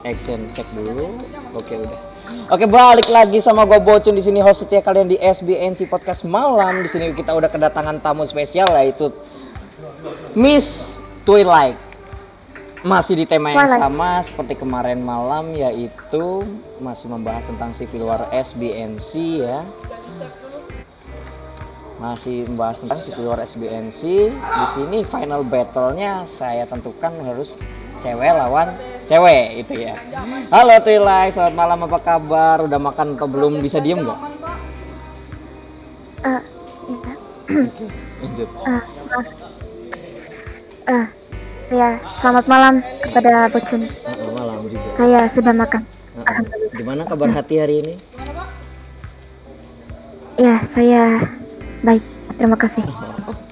Action cek dulu. Oke udah. Oke balik lagi sama gue Bocun di sini host setia kalian di SBNC Podcast Malam. Di sini kita udah kedatangan tamu spesial yaitu Miss Twilight. Masih di tema yang sama seperti kemarin malam yaitu masih membahas tentang Civil War SBNC ya. Masih membahas tentang Civil War SBNC. Di sini final battle-nya saya tentukan harus cewek lawan cewek itu ya. Halo Twilight, selamat malam apa kabar? Udah makan atau belum? Bisa diem nggak? Eh, ya. Lanjut. Eh, maaf. Eh, saya selamat malam kepada Bocun. Oh, malam juga. Saya sudah makan. Gimana kabar hati hari ini? Ya, saya baik. Terima kasih.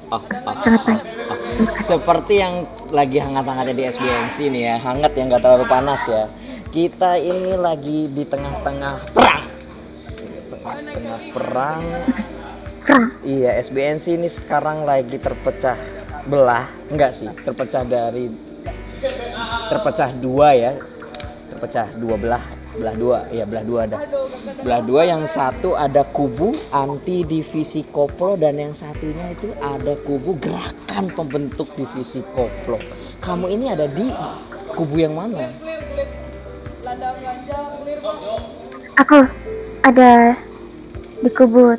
Oh, oh, Sangat baik. Seperti yang lagi hangat-hangatnya di SBNC nih ya, hangat yang nggak terlalu panas ya. Kita ini lagi di tengah-tengah perang. Tengah-tengah Perang. Iya, SBNC ini sekarang lagi terpecah belah, enggak sih, terpecah dari terpecah dua ya, terpecah dua belah, belah dua, ya belah dua ada, belah dua yang satu ada kubu anti divisi koplo dan yang satunya itu ada kubu gerakan pembentuk divisi koplo. Kamu ini ada di kubu yang mana? Aku ada di kubu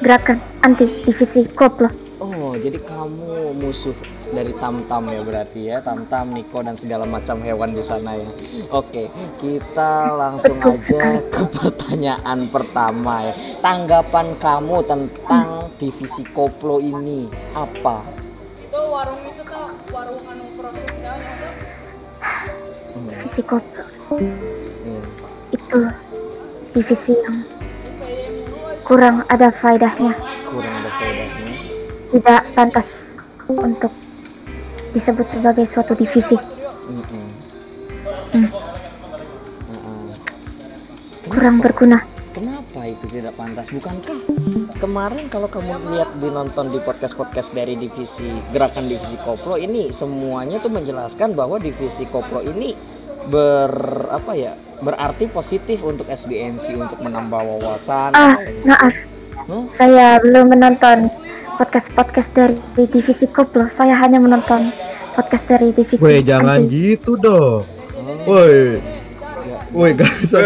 gerakan anti divisi koplo. Oh, jadi kamu musuh dari Tamtam ya berarti ya, Tamtam, Niko dan segala macam hewan di sana ya. Oke, kita langsung Betul aja sekali. ke pertanyaan pertama ya. Tanggapan kamu tentang divisi koplo ini apa? itu warung itu tuh warung anu profesional Hmm, Divisi koplo hmm. itu divisi yang kurang ada faedahnya. Kurang ada faedahnya. Tidak pantas untuk disebut sebagai suatu divisi. Mm-mm. Hmm. Mm-mm. Kurang berguna. Kenapa itu tidak pantas? Bukankah kemarin kalau kamu lihat di nonton di podcast-podcast dari divisi gerakan divisi koplo ini semuanya tuh menjelaskan bahwa divisi koplo ini ber apa ya berarti positif untuk SBNC untuk menambah wawasan. Ah, maaf. Hmm? Saya belum menonton podcast-podcast dari divisi koplo. Saya hanya menonton podcast dari divisi. Woi jangan anti. gitu dong. Woi, ya. woi gak bisa.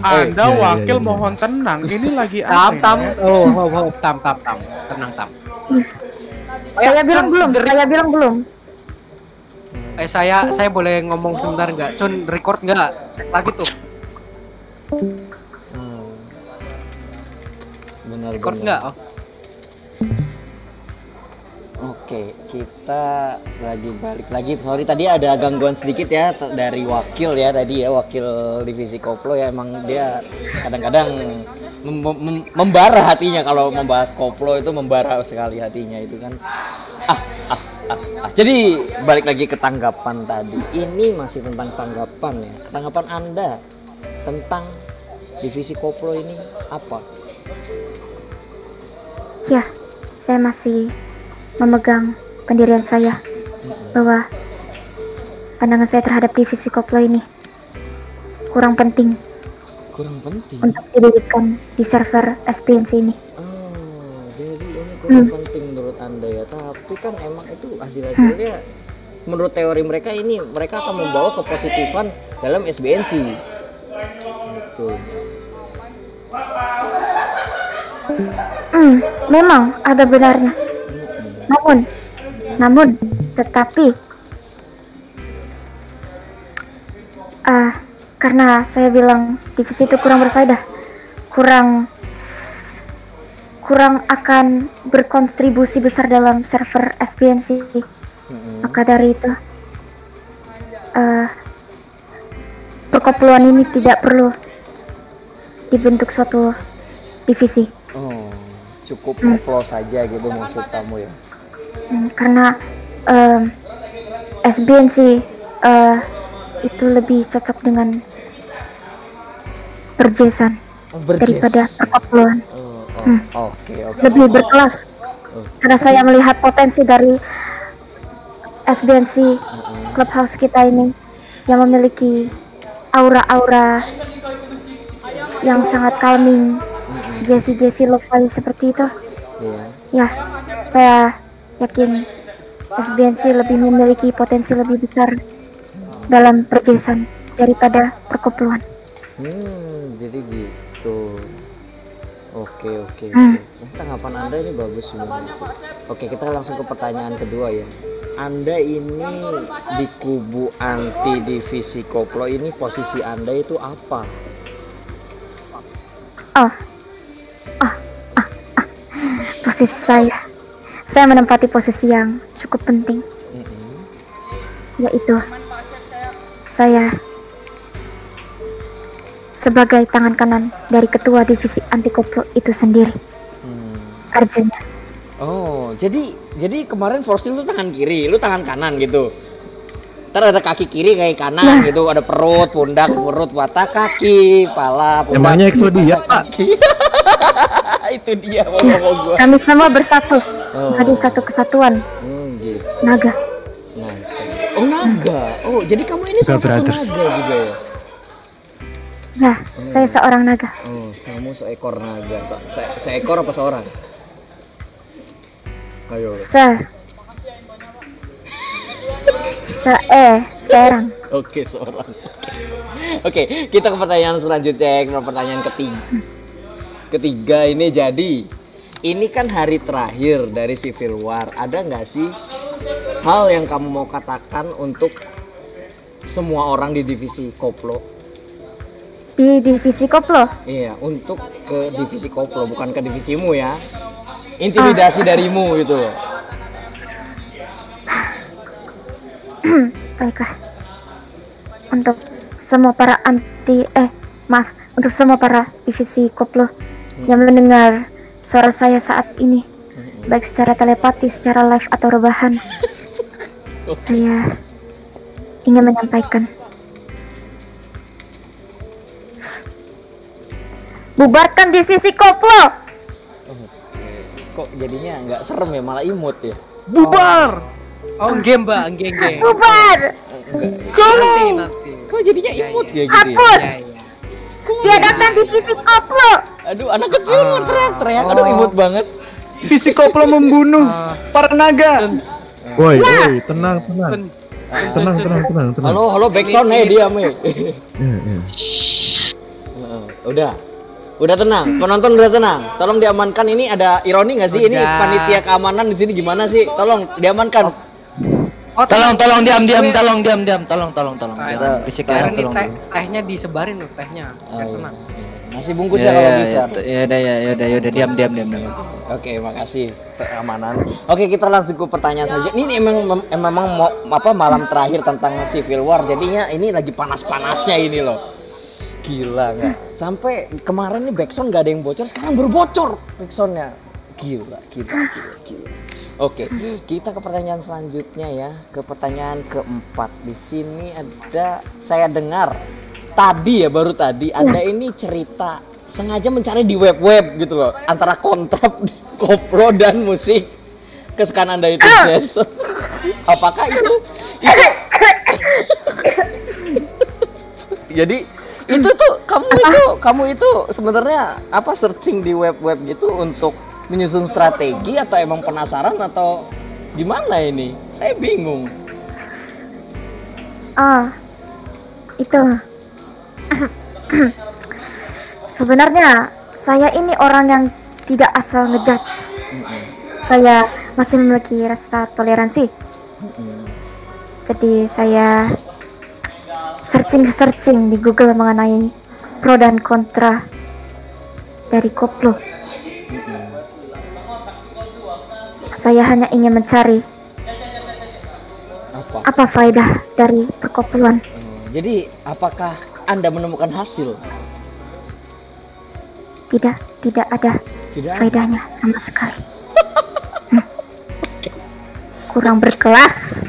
Anda wakil mohon tenang. Ini lagi Tam apa? tam ya? oh oh, oh tam tam tam tenang tam. Saya bilang belum. Saya bilang belum. Eh saya saya boleh ngomong sebentar nggak? Cun record nggak? Lagi tuh. Benar Record nggak? Oh. Oke, kita lagi balik lagi. Sorry tadi ada gangguan sedikit ya dari wakil ya tadi ya wakil divisi koplo ya emang dia kadang-kadang mem- mem- membara hatinya kalau membahas koplo itu membara sekali hatinya itu kan. Ah, ah, ah, ah. Jadi balik lagi ke tanggapan tadi. Ini masih tentang tanggapan ya. Tanggapan Anda tentang divisi koplo ini apa? Ya, saya masih memegang pendirian saya bahwa pandangan saya terhadap divisi koplo ini kurang penting Kurang penting. untuk didirikan di server SPNC ini. Oh, jadi ini kurang Hmm. penting menurut anda ya. Tapi kan emang itu hasil-hasilnya menurut teori mereka ini mereka akan membawa kepositifan dalam SBNC. Gitu. Hmm, memang ada benarnya. Namun, namun, tetapi, ah, karena saya bilang divisi itu kurang berfaedah, kurang, kurang akan berkontribusi besar dalam server SPNC. Mm-mm. Maka dari itu, perkoploan ini tidak perlu dibentuk suatu divisi. Cukup Hmm. saja gitu maksud kamu ya. Hmm, karena em, SBNC eh, itu lebih cocok dengan perjesan Oh, berjes. daripada perkoploan. Oh, oh, Hmm. oke oke. Lebih berkelas. Oh. Karena saya melihat potensi dari SBNC clubhouse kita ini yang memiliki aura-aura yang sangat calming, Jesse-Jesse lo-fi seperti itu. Iya. Ya, saya yakin SBNC lebih memiliki potensi lebih besar dalam perjalanan daripada perkoploan. Hmm, jadi gitu. Oke, oke. Hmm. tanggapan Anda ini bagus sebenarnya. sih. Oke, kita langsung ke pertanyaan kedua ya. Anda ini di kubu anti divisi koplo ini posisi Anda itu apa? Oh. Posisi saya. Saya menempati posisi yang cukup penting, Mm-mm. yaitu saya sebagai tangan kanan dari ketua divisi anti koplo itu sendiri, Hmm. Arjuna. Oh, jadi jadi kemarin Forstil lu tangan kiri, lu tangan kanan gitu. Ntar ada kaki kiri kayak kanan gitu, ada perut, pundak, perut, mata, kaki, pala, pundak. Emangnya mata, kaki. Itu dia ngomong gua. Kami semua bersatu Oh. menjadi satu kesatuan Hmm, gitu. naga. Naga. Oh, naga. Oh, jadi kamu ini Naga salah satu naga juga ya? Ya, saya seorang naga. Oh, kamu seekor naga. Se- se- seekor apa seorang? Ayo. Se Se eh seorang. Oke, seorang. Oke, kita ke pertanyaan selanjutnya, ya, ke pertanyaan ketiga. Ketiga ini jadi, ini kan hari terakhir dari Civil War. Ada nggak sih hal yang kamu mau katakan untuk semua orang di divisi Koplo? Di divisi koplo. Iya, untuk ke divisi Koplo, bukan ke divisimu ya. Intimidasi darimu gitu loh. Baiklah. Untuk semua para anti eh maaf, untuk semua para divisi koplo yang mendengar suara saya saat ini, baik secara telepati, secara live atau rebahan, saya ingin menyampaikan bubarkan divisi koplo. Oke. Kok jadinya nggak serem ya, malah imut ya? Bubar! Oh, game, Mbak, game, game. Bubar. Nanti, nanti. Kok jadinya Iya, imut iya. ya gitu ya? Hapus. Ya, ya. Tiadakan divisi koplo. Aduh, anak kecil Ah. teriak-teriak. Aduh, Oh. imut banget. Divisi koplo membunuh Ah. para naga. Woi, woi, tenang, tenang. Tenang, tenang, tenang, tenang. Halo, halo, backsound eh diam eh. Ya, ya. Heeh, Udah. Udah tenang, penonton udah tenang. Tolong diamankan. Ini ada ironi nggak sih? Ini Udah. panitia keamanan di sini gimana sih? Tolong diamankan. Oh, Tolong, tolong diam, diam, tolong diam, diam, tolong, tolong, tolong. Nah, Jangan itu- berisik Karen ya, Ini tolong. teh, tehnya disebarin loh tehnya. Oh, iya. tenang. Nasi bungkus Ya, ya kalau ya, bisa. ya, t- ya, udah, ya, ya, udah, ya, udah, diam, diam, diam, diam. Oke, makasih keamanan. Oke, kita langsung ke pertanyaan saja. Ini emang mem- memang mau apa malam terakhir tentang Civil War. Jadinya ini lagi panas-panasnya ini loh. Gila nggak? Sampai kemarin nih backsound nggak ada yang bocor, sekarang baru bocor backsoundnya. Gila, gila, gila, gila. Oke, kita ke pertanyaan selanjutnya ya. Ke pertanyaan keempat. Di sini ada saya dengar tadi ya baru tadi ada ini cerita sengaja mencari di web-web gitu loh antara kontrap koplo dan musik kesukaan anda itu jazz apakah itu, itu jadi itu tuh kamu itu kamu itu sebenarnya apa searching di web-web gitu untuk menyusun strategi atau emang penasaran atau gimana ini saya bingung Ah, itu. Sebenarnya saya ini orang yang tidak asal ngejudge. Mm-mm. Saya masih memiliki rasa toleransi. Mm-mm. Jadi saya searching-searching di Google mengenai pro dan kontra dari koplo. Saya hanya ingin mencari apa apa faedah dari perkoploan. Oh, jadi apakah anda menemukan hasil Tidak, tidak ada tidak ada? faedahnya sama sekali. Hmm. Kurang berkelas.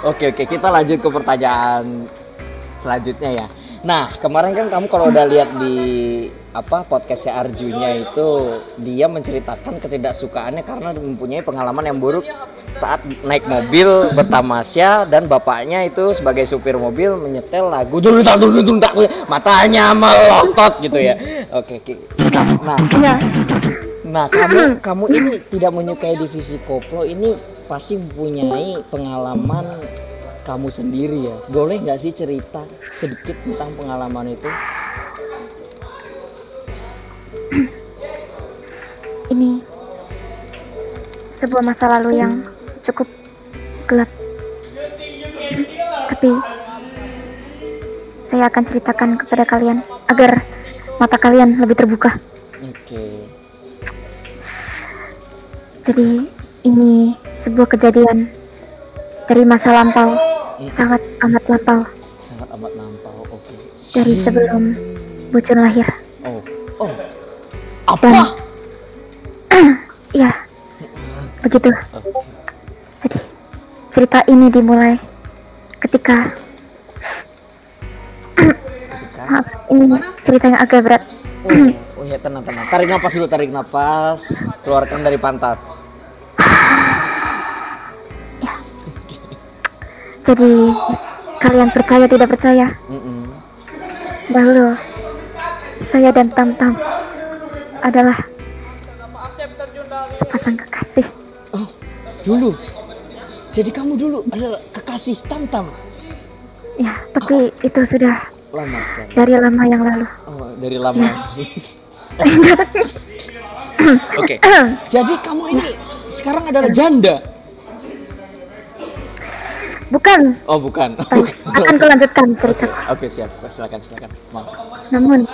Oke oke kita lanjut ke pertanyaan selanjutnya ya. Nah, kemarin kan kamu kalau udah lihat di apa podcastnya Arjunya itu dia menceritakan ketidaksukaannya karena mempunyai pengalaman yang buruk saat naik mobil bertamasya dan bapaknya itu sebagai supir mobil menyetel lagu dulu dulu matanya melotot gitu ya. Oke, oke. Nah. Nah, kamu kamu ini tidak menyukai divisi koplo ini pasti mempunyai pengalaman kamu sendiri ya. Boleh nggak sih cerita sedikit tentang pengalaman itu? Ini sebuah masa lalu yang cukup gelap. Tapi saya akan ceritakan kepada kalian agar mata kalian lebih terbuka. Oke. Jadi ini sebuah kejadian dari masa lampau, sangat amat lampau Sangat amat nampau. Oke. dari sebelum Bucun lahir. Oh. Oh. Apa? Ya, begitu. Oke. Jadi cerita ini dimulai ketika maaf ini cerita yang agak berat. Oh, oh ya tenang tenang. Tarik napas dulu, tarik napas. Keluarkan dari pantat. Jadi kalian percaya tidak percaya? Mm-mm. Dahulu saya dan Tam Tam adalah sepasang kekasih. Oh, dulu. Jadi kamu dulu adalah kekasih Tamtam. Ya, tapi itu sudah Lama sekali. dari lama yang lalu. Oh, dari lama. Oke. Jadi kamu ini sekarang adalah janda. Bukan, Oh, bukan. baik, akan kulanjutkan ceritaku. Oke, siap. Silakan, silakan. Maaf. Namun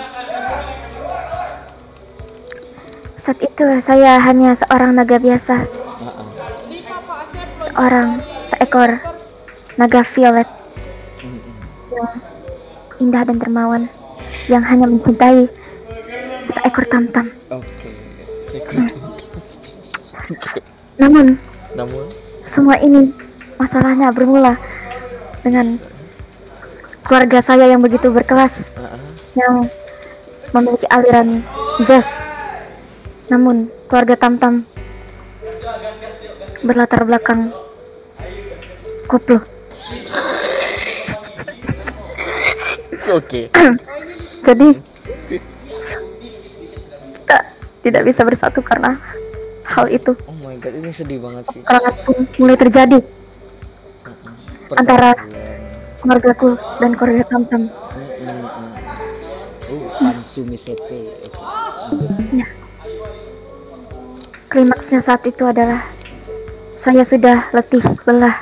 saat itu saya hanya seorang naga biasa, Heeh. seorang seekor naga violet yang indah dan dermawan yang hanya mencintai seekor tam-tam. Oke. Sekut. Namun Namun semua ini masalahnya bermula dengan keluarga saya yang begitu berkelas yang memiliki aliran jazz. Namun keluarga Tam-Tam berlatar belakang koplo. Oke. Jadi kita tidak bisa bersatu karena hal itu. Oh my god, ini sedih banget sih. Pun mulai terjadi Mm-mm. Antara- keluargaku dan keluarga Tam-Tam. Oh, Pansumi Sete. Oke. Lanjut. Klimaksnya saat itu adalah saya sudah letih lelah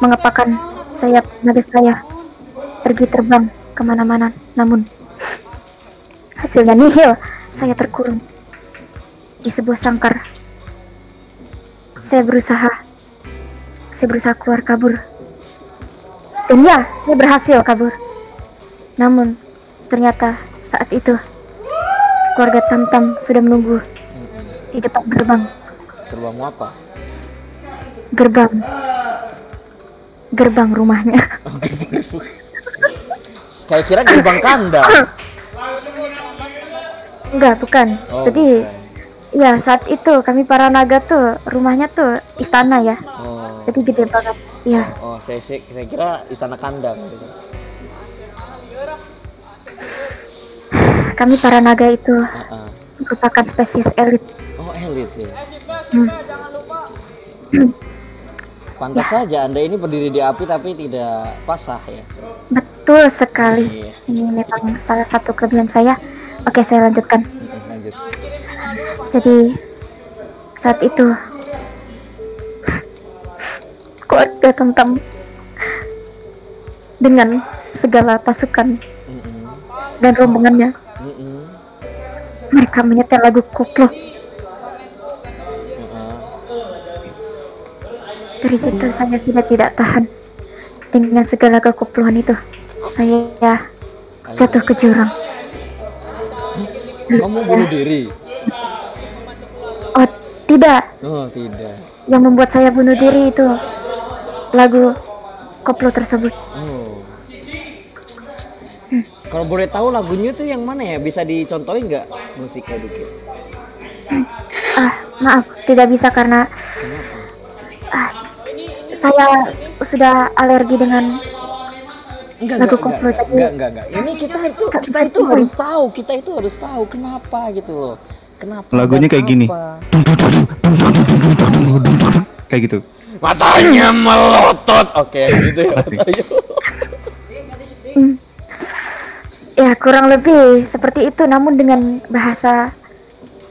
mengepakkan sayap naga saya pergi terbang ke mana-mana namun hasilnya nihil saya terkurung di sebuah sangkar saya berusaha saya berusaha keluar kabur dan ya saya berhasil kabur namun ternyata saat itu keluarga Tam-Tam sudah menunggu di depan gerbang Terbangmu apa? gerbang gerbang rumahnya Kayak kira gerbang kandang. enggak bukan Oh, jadi bukan. ya saat itu kami para naga tuh rumahnya tuh istana ya Oh. Jadi gede banget ya Oh, saya, saya, saya kira istana kandang gitu. kami para naga itu Heeh. merupakan spesies elit Oh, elit ya. Hmm. Pantas Ya. saja Anda ini berdiri di api tapi tidak pasah ya. betul sekali Iya. ini memang salah satu kelebihan saya oke saya lanjutkan Lanjut. jadi saat itu keluarga tentang dengan segala pasukan Mm-mm. dan rombongannya Mm-mm. mereka menyetel lagu koplo Heeh. dari situ saya sudah tidak tahan dengan segala kekoplohan itu saya jatuh ke jurang Kamu bunuh diri? oh tidak Oh, tidak. yang membuat saya bunuh diri itu lagu koplo tersebut Oh. Kalau boleh tahu lagunya tuh yang mana ya? Bisa dicontohin nggak musiknya dikit? Ah, maaf, tidak bisa karena ah, saya sudah alergi dengan Enggak, Lagu enggak, koplo enggak, tadi. enggak, enggak, enggak. Ini kita itu kita itu harus tahu, kita itu harus tahu kenapa gitu loh. Kenapa? Lagunya kayak gini. apa. Kayak gitu. Matanya melotot. Oke, gitu ya. Ya kurang lebih seperti itu namun dengan bahasa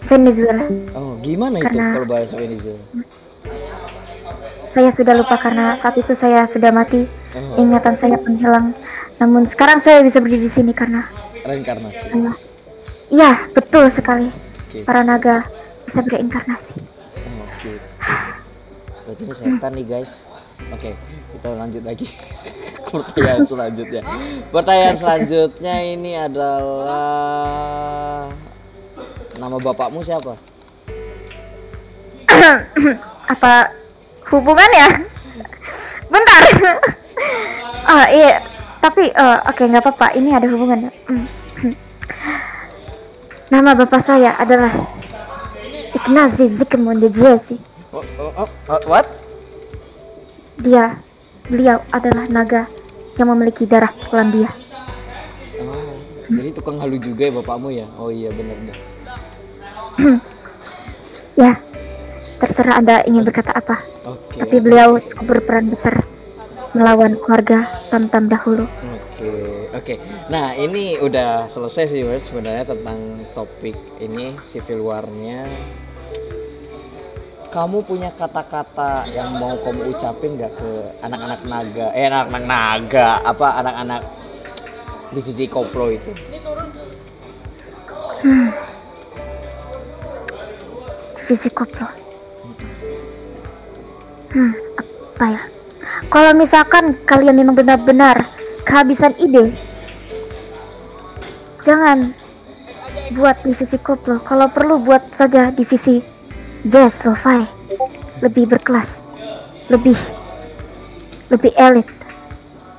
Venezuela. Oh, gimana itu Karena- kalau bahasa Venezuela? Saya sudah lupa karena saat itu saya sudah mati, Oh, ingatan saya penghilang. Namun sekarang saya bisa berdiri di sini karena reinkarnasi. Iya, betul sekali. Oke. Para naga bisa bereinkarnasi. Oh, Oke. Berarti ini setan nih guys. Oke, kita lanjut lagi. Pertanyaan selanjutnya. Pertanyaan selanjutnya ini adalah nama bapakmu siapa? Apa hubungannya? Bentar. oh iya, tapi eh, oke nggak apa-apa. Ini ada hubungannya. Hmm. Nama bapak saya adalah Ignazi Zygmunt de Jesse. Oh, oh, oh, what? Dia, beliau adalah naga yang memiliki darah Polandia. Oh, jadi tukang halu juga ya bapakmu ya? Oh iya benar benar. Ya, terserah Anda ingin berkata apa. Oke. Tapi beliau cukup berperan besar melawan keluarga Tam-Tam dahulu. Oke, oke. Nah, ini udah selesai sih, sebenarnya tentang topik ini civil war-nya. Kamu punya kata-kata yang mau kamu ucapin nggak ke anak-anak naga? Eh, anak-anak naga, apa anak-anak divisi koplo itu? Divisi koplo. Hmm, apa ya? Kalau misalkan kalian memang benar-benar kehabisan ide, jangan buat divisi koplo. Kalau perlu buat saja divisi jazz lo-fi, lebih berkelas, lebih lebih elit.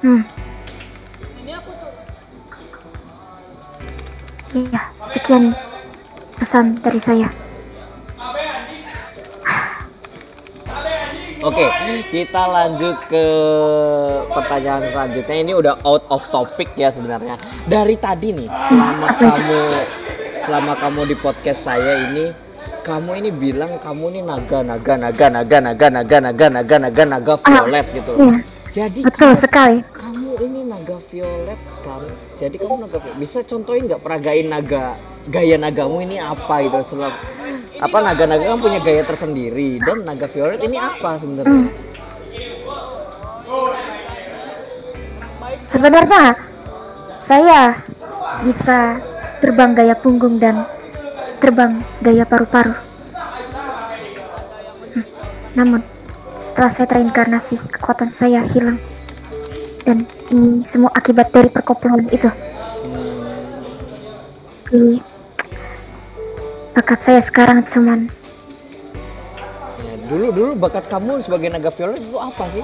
Hmm. Iya, sekian pesan dari saya. Oke, kita lanjut ke pertanyaan selanjutnya. Ini udah out of topic ya sebenarnya. Dari tadi nih, selama kamu selama kamu di podcast saya ini, kamu ini bilang kamu ini naga, naga, naga, naga, naga, naga, naga, naga, naga, naga violet gitu loh. Iya, Jadi betul sekali. kamu ini naga violet sekarang. Jadi kamu naga violet. Bisa contohin nggak peragain naga gaya nagamu ini apa gitu? Selam, apa naga-naga kan punya gaya tersendiri dan naga violet ini apa sebenarnya? Sebenarnya saya bisa terbang gaya punggung dan terbang gaya paru-paru. Hmm, Namun setelah saya terinkarnasi, kekuatan saya hilang. Dan ini semua akibat dari perkoploan itu. Jadi bakat saya sekarang cuman ya, dulu dulu bakat kamu sebagai naga violet itu apa sih?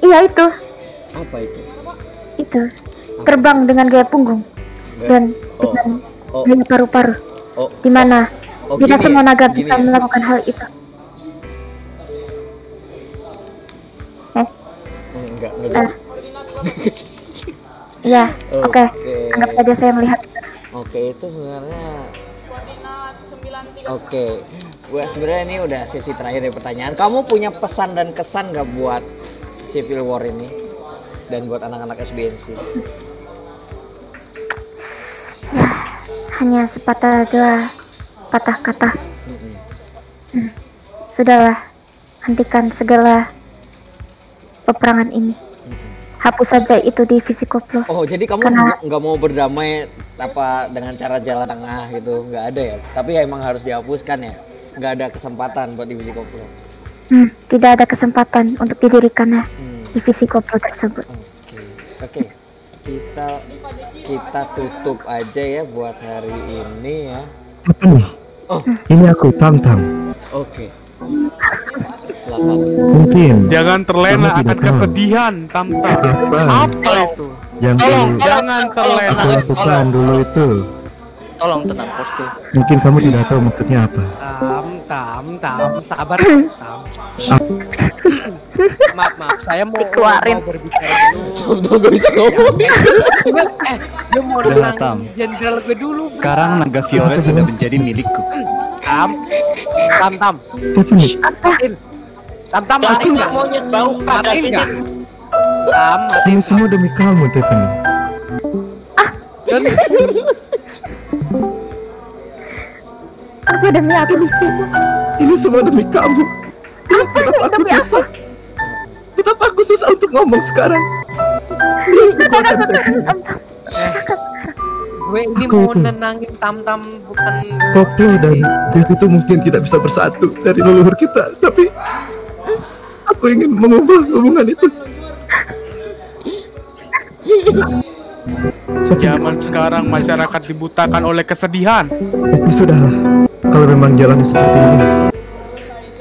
iya itu, Apa itu? itu terbang dengan gaya punggung dan Oh, dengan oh, gaya paru-paru. oh, Di mana oh, tidak gini semua ya, naga gini bisa ya. melakukan hal itu. Eh, Hmm, Enggak, enggak. Ah. Iya, Oh, oke. oke. Anggap saja saya melihat. Oke, itu sebenarnya koordinat 931 Oke, Gua sebenarnya ini udah sesi terakhir dari pertanyaan. Kamu punya pesan dan kesan nggak buat Civil War ini dan buat anak-anak SBNC? Hanya sepatah dua patah kata. Mm-mm. Sudahlah, hentikan segala peperangan ini. Hapus saja itu divisi koplo. Oh, jadi kamu Karena- nggak- mau berdamai apa dengan cara jalan tengah gitu? Nggak ada ya? Tapi ya emang harus dihapuskan ya? Nggak ada kesempatan buat divisi koplo. Hmm, tidak ada kesempatan untuk didirikannya Hmm. divisi koplo tersebut. Oke, oke. Kita kita tutup aja ya buat hari ini ya. Tapi Oh, ini aku Tam Tam. oke. silakan. Mungkin. Jangan terlena akan tahu. kesedihan, Tamta. Apa? Apa itu? Yang Tolong, dulu Jangan terlena. aku lakukan dulu itu. Tolong tenang bos tuh. Mungkin kamu tidak tahu maksudnya apa. Tam, tam, tam, sabar, tam. maaf, maaf, saya mau, Dikeluarin. mau berbicara dulu. Contoh gak bisa ngomong. eh, gue mau Udah, Tam. jenderal gue dulu. Sekarang naga violet sudah menjadi milikku. Tam, tam, tam, matiin. Tam, tam, matiin nggak? monyet bau Matiin nggak? Tam, matiin. ini semua demi kamu, Tiffany. Jon, Apa demi aku di situ? Ini semua demi kamu. Kenapa aku susah? Kenapa aku susah untuk ngomong sekarang? gue ini Aku mau itu. nenangin tam, tam, bukan Koplo dan Dev itu mungkin tidak bisa bersatu dari leluhur kita, tapi aku ingin mengubah hubungan itu. Zaman sekarang masyarakat dibutakan oleh kesedihan. tapi sudahlah, kalau memang jalannya seperti ini,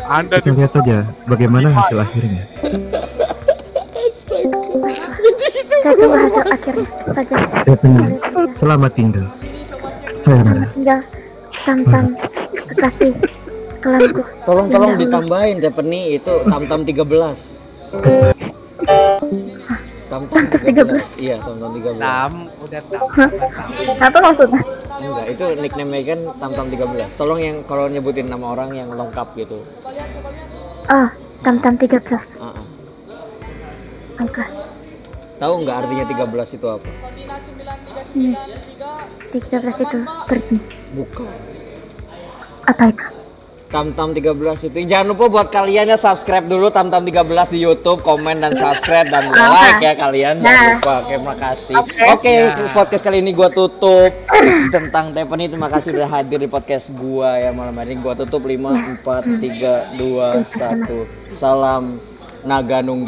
Anda kita lihat saja bagaimana hasil akhirnya. Saya tunggu hasil akhirnya saja. Tiffany, selamat tinggal. Sayonara. Tinggal tam-tam kekasih kelamku. Tolong tolong ditambahin Stephanie itu tam-tam 13. Tam-tam Tam-tam 13. Iya, tam-tam 13. tam, udah tam, tam. Apa maksudnya? Enggak, itu nickname kan tam-tam 13. Tolong yang kalau nyebutin nama orang yang lengkap gitu. Oh, tam-tam 13. Heeh. Baiklah. Tahu nggak artinya 13 itu apa? Hmm. 13 itu pergi. Bukan. Apa itu? Tamtam 13 itu jangan lupa buat kalian ya subscribe dulu Tamtam 13 di YouTube, komen dan subscribe dan like ya kalian. Jangan Nah. lupa. Oke, makasih. Oke. Oke, Nah. podcast kali ini gua tutup tentang Tiffany. Terima kasih udah hadir di podcast gua ya malam hari ini. Gua tutup 5 4 3 2 1. Salam Naga Nunggi.